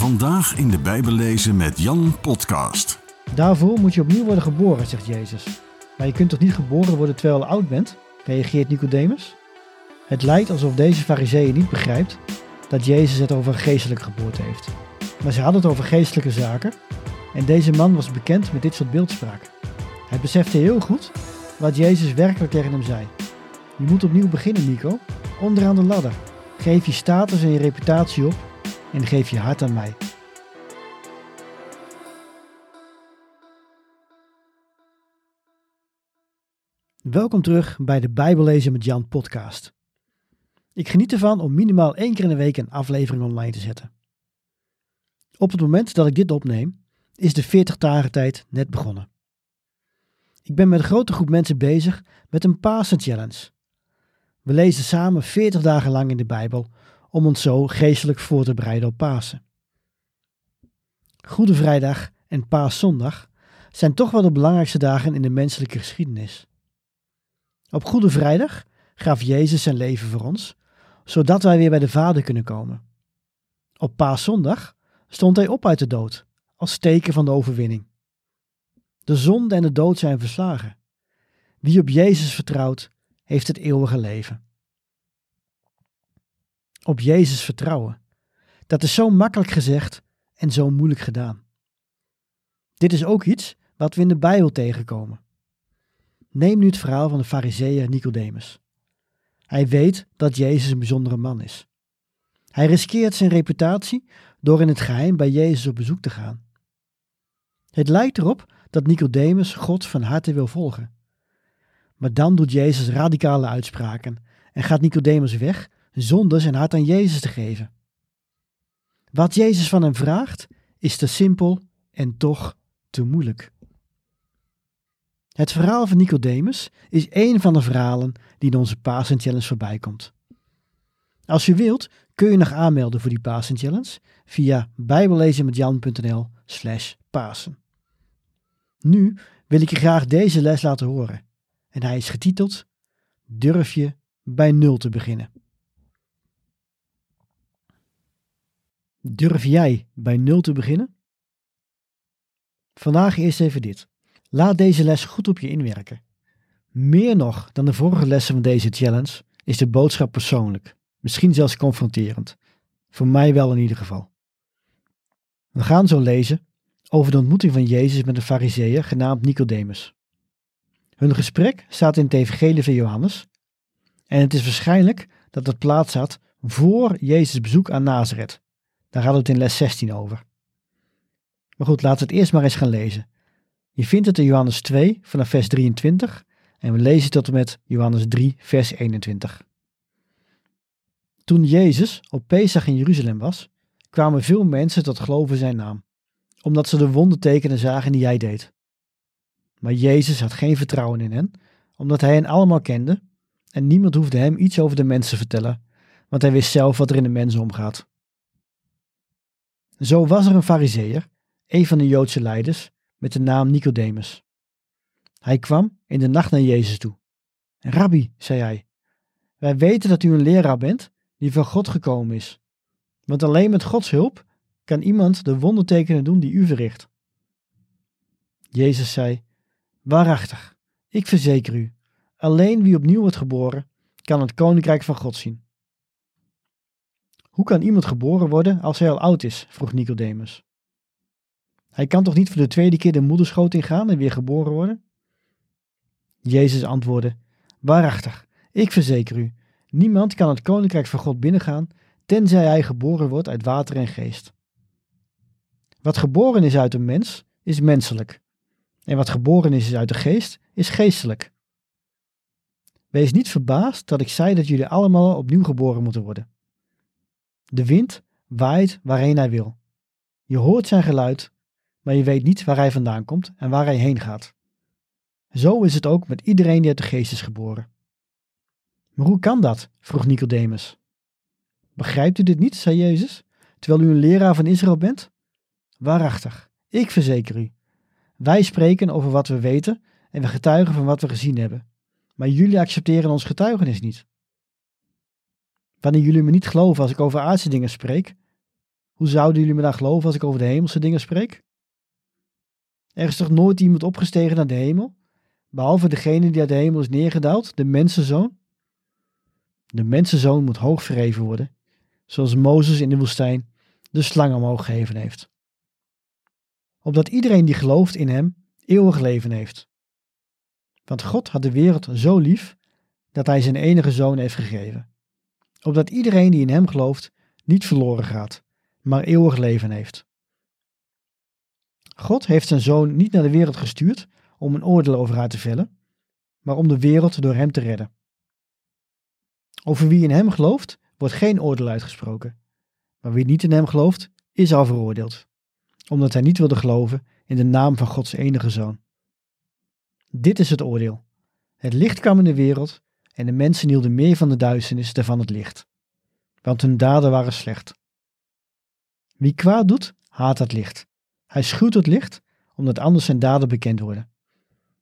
Vandaag in de Bijbel lezen met Jan Podcast. Daarvoor moet je opnieuw worden geboren, zegt Jezus. Maar je kunt toch niet geboren worden terwijl je oud bent? reageert Nicodemus. Het lijkt alsof deze fariseeën niet begrijpt dat Jezus het over een geestelijke geboorte heeft. Maar ze hadden het over geestelijke zaken en deze man was bekend met dit soort beeldspraak. Hij besefte heel goed wat Jezus werkelijk tegen hem zei. Je moet opnieuw beginnen, Nico. Onderaan de ladder. Geef je status en je reputatie op en geef je hart aan mij. Welkom terug bij de Bijbellezen met Jan podcast. Ik geniet ervan om minimaal één keer in de week een aflevering online te zetten. Op het moment dat ik dit opneem, is de 40 dagen tijd net begonnen. Ik ben met een grote groep mensen bezig met een Pasen Challenge. We lezen samen 40 dagen lang in de Bijbel om ons zo geestelijk voor te bereiden op Pasen. Goede Vrijdag en Paaszondag zijn toch wel de belangrijkste dagen in de menselijke geschiedenis. Op Goede Vrijdag gaf Jezus zijn leven voor ons, zodat wij weer bij de Vader kunnen komen. Op Paaszondag stond hij op uit de dood, als teken van de overwinning. De zonde en de dood zijn verslagen. Wie op Jezus vertrouwt, heeft het eeuwige leven. Op Jezus vertrouwen. Dat is zo makkelijk gezegd en zo moeilijk gedaan. Dit is ook iets wat we in de Bijbel tegenkomen. Neem nu het verhaal van de fariseeër Nicodemus. Hij weet dat Jezus een bijzondere man is. Hij riskeert zijn reputatie door in het geheim bij Jezus op bezoek te gaan. Het lijkt erop dat Nicodemus God van harte wil volgen. Maar dan doet Jezus radicale uitspraken en gaat Nicodemus weg zonder zijn hart aan Jezus te geven. Wat Jezus van hem vraagt is te simpel en toch te moeilijk. Het verhaal van Nicodemus is één van de verhalen die in onze Pasen Challenge voorbij komt. Als je wilt, kun je nog aanmelden voor die Pasen Challenge via bijbellezenmetjan.nl slash Pasen. Nu wil ik je graag deze les laten horen en hij is getiteld Durf je bij nul te beginnen? Durf jij bij nul te beginnen? Vandaag eerst even dit. Laat deze les goed op je inwerken. Meer nog dan de vorige lessen van deze challenge is de boodschap persoonlijk, misschien zelfs confronterend. Voor mij wel in ieder geval. We gaan zo lezen over de ontmoeting van Jezus met een fariseeër genaamd Nicodemus. Hun gesprek staat in het Evangelie van Johannes en het is waarschijnlijk dat het plaats had voor Jezus' bezoek aan Nazareth. Daar hadden we het in les 16 over. Maar goed, laten we het eerst maar eens gaan lezen. Je vindt het in Johannes 2 vanaf vers 23 en we lezen tot en met Johannes 3 vers 21. Toen Jezus op Pesach in Jeruzalem was, kwamen veel mensen tot geloven zijn naam, omdat ze de wondertekenen zagen die hij deed. Maar Jezus had geen vertrouwen in hen, omdat hij hen allemaal kende en niemand hoefde hem iets over de mensen te vertellen, want hij wist zelf wat er in de mensen omgaat. Zo was er een fariseer, een van de Joodse leiders, met de naam Nicodemus. Hij kwam in de nacht naar Jezus toe. Rabbi, zei hij, wij weten dat u een leraar bent die van God gekomen is. Want alleen met Gods hulp kan iemand de wondertekenen doen die u verricht. Jezus zei, waarachtig, ik verzeker u, alleen wie opnieuw wordt geboren, kan het koninkrijk van God zien. Hoe kan iemand geboren worden als hij al oud is? vroeg Nicodemus. Hij kan toch niet voor de tweede keer de moederschoot ingaan en weer geboren worden? Jezus antwoordde: Waarachtig, ik verzeker u, niemand kan het koninkrijk van God binnengaan, tenzij hij geboren wordt uit water en geest. Wat geboren is uit een mens, is menselijk. En wat geboren is uit de geest, is geestelijk. Wees niet verbaasd dat ik zei dat jullie allemaal opnieuw geboren moeten worden. De wind waait waarheen hij wil. Je hoort zijn geluid, maar je weet niet waar hij vandaan komt en waar hij heen gaat. Zo is het ook met iedereen die uit de geest is geboren. Maar hoe kan dat? vroeg Nicodemus. Begrijpt u dit niet, zei Jezus, terwijl u een leraar van Israël bent? Waarachtig, ik verzeker u. Wij spreken over wat we weten en we getuigen van wat we gezien hebben. Maar jullie accepteren ons getuigenis niet. Wanneer jullie me niet geloven als ik over aardse dingen spreek, Hoe zouden jullie me dan geloven als ik over de hemelse dingen spreek? Er is toch nooit iemand opgestegen naar de hemel, behalve degene die uit de hemel is neergedaald, de mensenzoon? De mensenzoon moet hoog verheven worden, zoals Mozes in de woestijn de slang omhoog geheven heeft. Opdat iedereen die gelooft in hem eeuwig leven heeft. Want God had de wereld zo lief dat hij zijn enige zoon heeft gegeven. Opdat iedereen die in hem gelooft niet verloren gaat, maar eeuwig leven heeft. God heeft zijn zoon niet naar de wereld gestuurd om een oordeel over haar te vellen, maar om de wereld door hem te redden. Over wie in hem gelooft, wordt geen oordeel uitgesproken. Maar wie niet in hem gelooft, is al veroordeeld, omdat hij niet wilde geloven in de naam van Gods enige zoon. Dit is het oordeel. Het licht kwam in de wereld en de mensen hielden meer van de duisternis dan van het licht, want hun daden waren slecht. Wie kwaad doet, haat het licht. Hij schuwt het licht, omdat anders zijn daden bekend worden.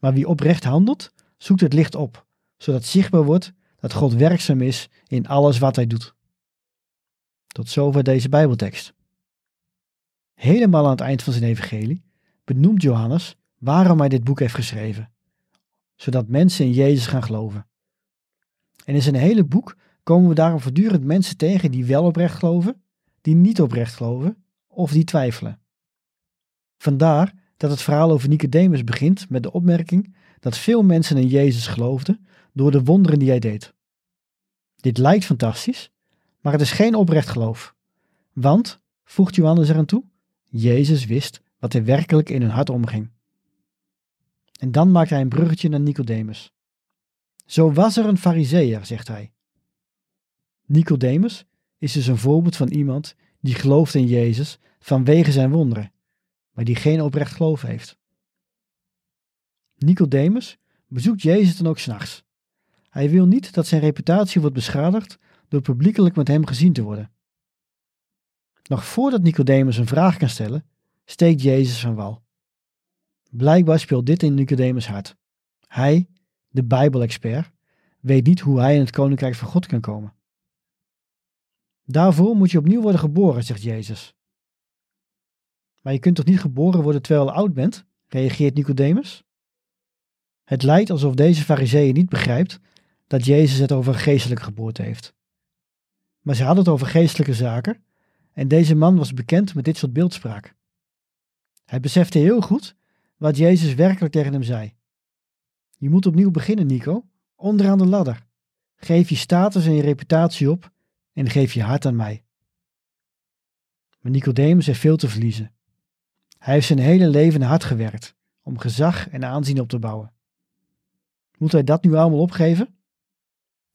Maar wie oprecht handelt, zoekt het licht op, zodat zichtbaar wordt dat God werkzaam is in alles wat hij doet. Tot zover deze Bijbeltekst. Helemaal aan het eind van zijn evangelie benoemt Johannes waarom hij dit boek heeft geschreven, zodat mensen in Jezus gaan geloven. En in zijn hele boek komen we daarom voortdurend mensen tegen die wel oprecht geloven, die niet oprecht geloven of die twijfelen. Vandaar dat het verhaal over Nicodemus begint met de opmerking dat veel mensen in Jezus geloofden door de wonderen die hij deed. Dit lijkt fantastisch, maar het is geen oprecht geloof. Want, voegt Johannes eraan toe, Jezus wist wat er werkelijk in hun hart omging. En dan maakt hij een bruggetje naar Nicodemus. Zo was er een fariseer, zegt hij. Nicodemus is dus een voorbeeld van iemand die gelooft in Jezus vanwege zijn wonderen, maar die geen oprecht geloof heeft. Nicodemus bezoekt Jezus dan ook s'nachts. Hij wil niet dat zijn reputatie wordt beschadigd door publiekelijk met hem gezien te worden. Nog voordat Nicodemus een vraag kan stellen, steekt Jezus van wal. Blijkbaar speelt dit in Nicodemus hart. Hij, de Bijbelexpert, weet niet hoe hij in het koninkrijk van God kan komen. Daarvoor moet je opnieuw worden geboren, zegt Jezus. Maar je kunt toch niet geboren worden terwijl je oud bent? reageert Nicodemus. Het lijkt alsof deze fariseeën niet begrijpt dat Jezus het over een geestelijke geboorte heeft. Maar ze hadden het over geestelijke zaken en deze man was bekend met dit soort beeldspraak. Hij besefte heel goed wat Jezus werkelijk tegen hem zei. Je moet opnieuw beginnen, Nico, onderaan de ladder. Geef je status en je reputatie op en geef je hart aan mij. Maar Nicodemus heeft veel te verliezen. Hij heeft zijn hele leven hard gewerkt om gezag en aanzien op te bouwen. Moet hij dat nu allemaal opgeven?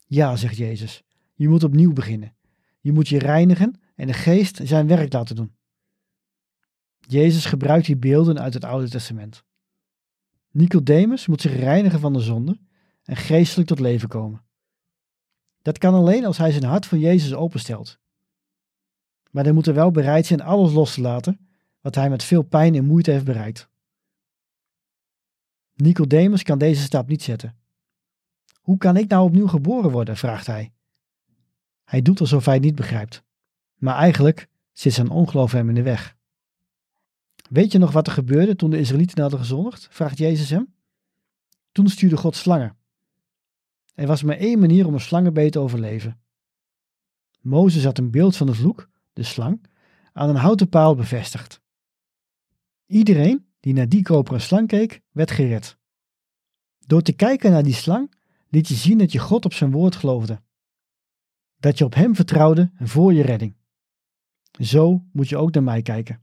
Ja, zegt Jezus, je moet opnieuw beginnen. Je moet je reinigen en de geest zijn werk laten doen. Jezus gebruikt die beelden uit het Oude Testament. Nicodemus moet zich reinigen van de zonde en geestelijk tot leven komen. Dat kan alleen als hij zijn hart voor Jezus openstelt. Maar hij moet er wel bereid zijn alles los te laten wat hij met veel pijn en moeite heeft bereikt. Nicodemus kan deze stap niet zetten. Hoe kan ik nou opnieuw geboren worden? vraagt hij. Hij doet alsof hij het niet begrijpt. Maar eigenlijk zit zijn ongeloof hem in de weg. Weet je nog wat er gebeurde toen de Israëlieten hadden gezondigd? vraagt Jezus hem. Toen stuurde God slangen. Er was maar één manier om een slangenbeet te overleven. Mozes had een beeld van de vloek, de slang, aan een houten paal bevestigd. Iedereen die naar die koperen slang keek, werd gered. Door te kijken naar die slang liet je zien dat je God op zijn woord geloofde. Dat je op hem vertrouwde voor je redding. Zo moet je ook naar mij kijken.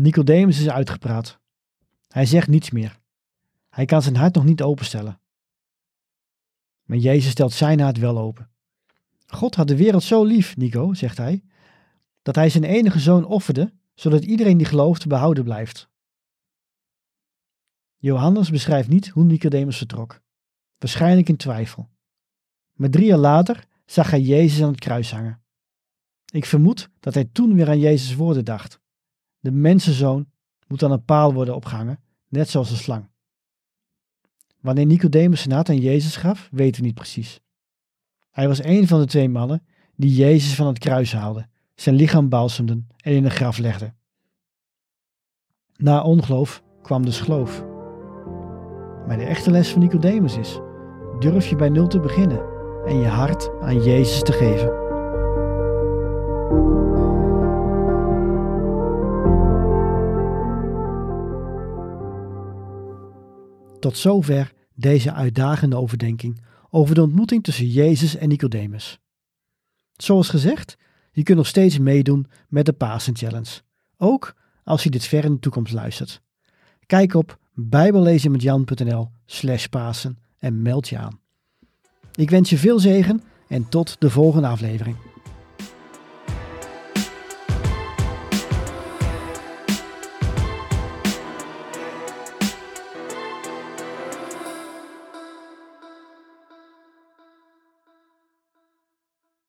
Nicodemus is uitgepraat. Hij zegt niets meer. Hij kan zijn hart nog niet openstellen. Maar Jezus stelt zijn hart wel open. God had de wereld zo lief, Nico, zegt hij, dat hij zijn enige zoon offerde, zodat iedereen die gelooft behouden blijft. Johannes beschrijft niet hoe Nicodemus vertrok, waarschijnlijk in twijfel. Maar drie jaar later zag hij Jezus aan het kruis hangen. Ik vermoed dat hij toen weer aan Jezus' woorden dacht. De mensenzoon moet aan een paal worden opgehangen, net zoals de slang. Wanneer Nicodemus zijn aan Jezus gaf, weten we niet precies. Hij was een van de twee mannen die Jezus van het kruis haalden, zijn lichaam balsemden en in een graf legden. Na ongeloof kwam dus geloof. Maar de echte les van Nicodemus is: durf je bij nul te beginnen en je hart aan Jezus te geven. Tot zover deze uitdagende overdenking over de ontmoeting tussen Jezus en Nicodemus. Zoals gezegd, je kunt nog steeds meedoen met de Pasen Challenge, ook als je dit ver in de toekomst luistert. Kijk op bijbellezenmetjan.nl slash Pasen en meld je aan. Ik wens je veel zegen en tot de volgende aflevering.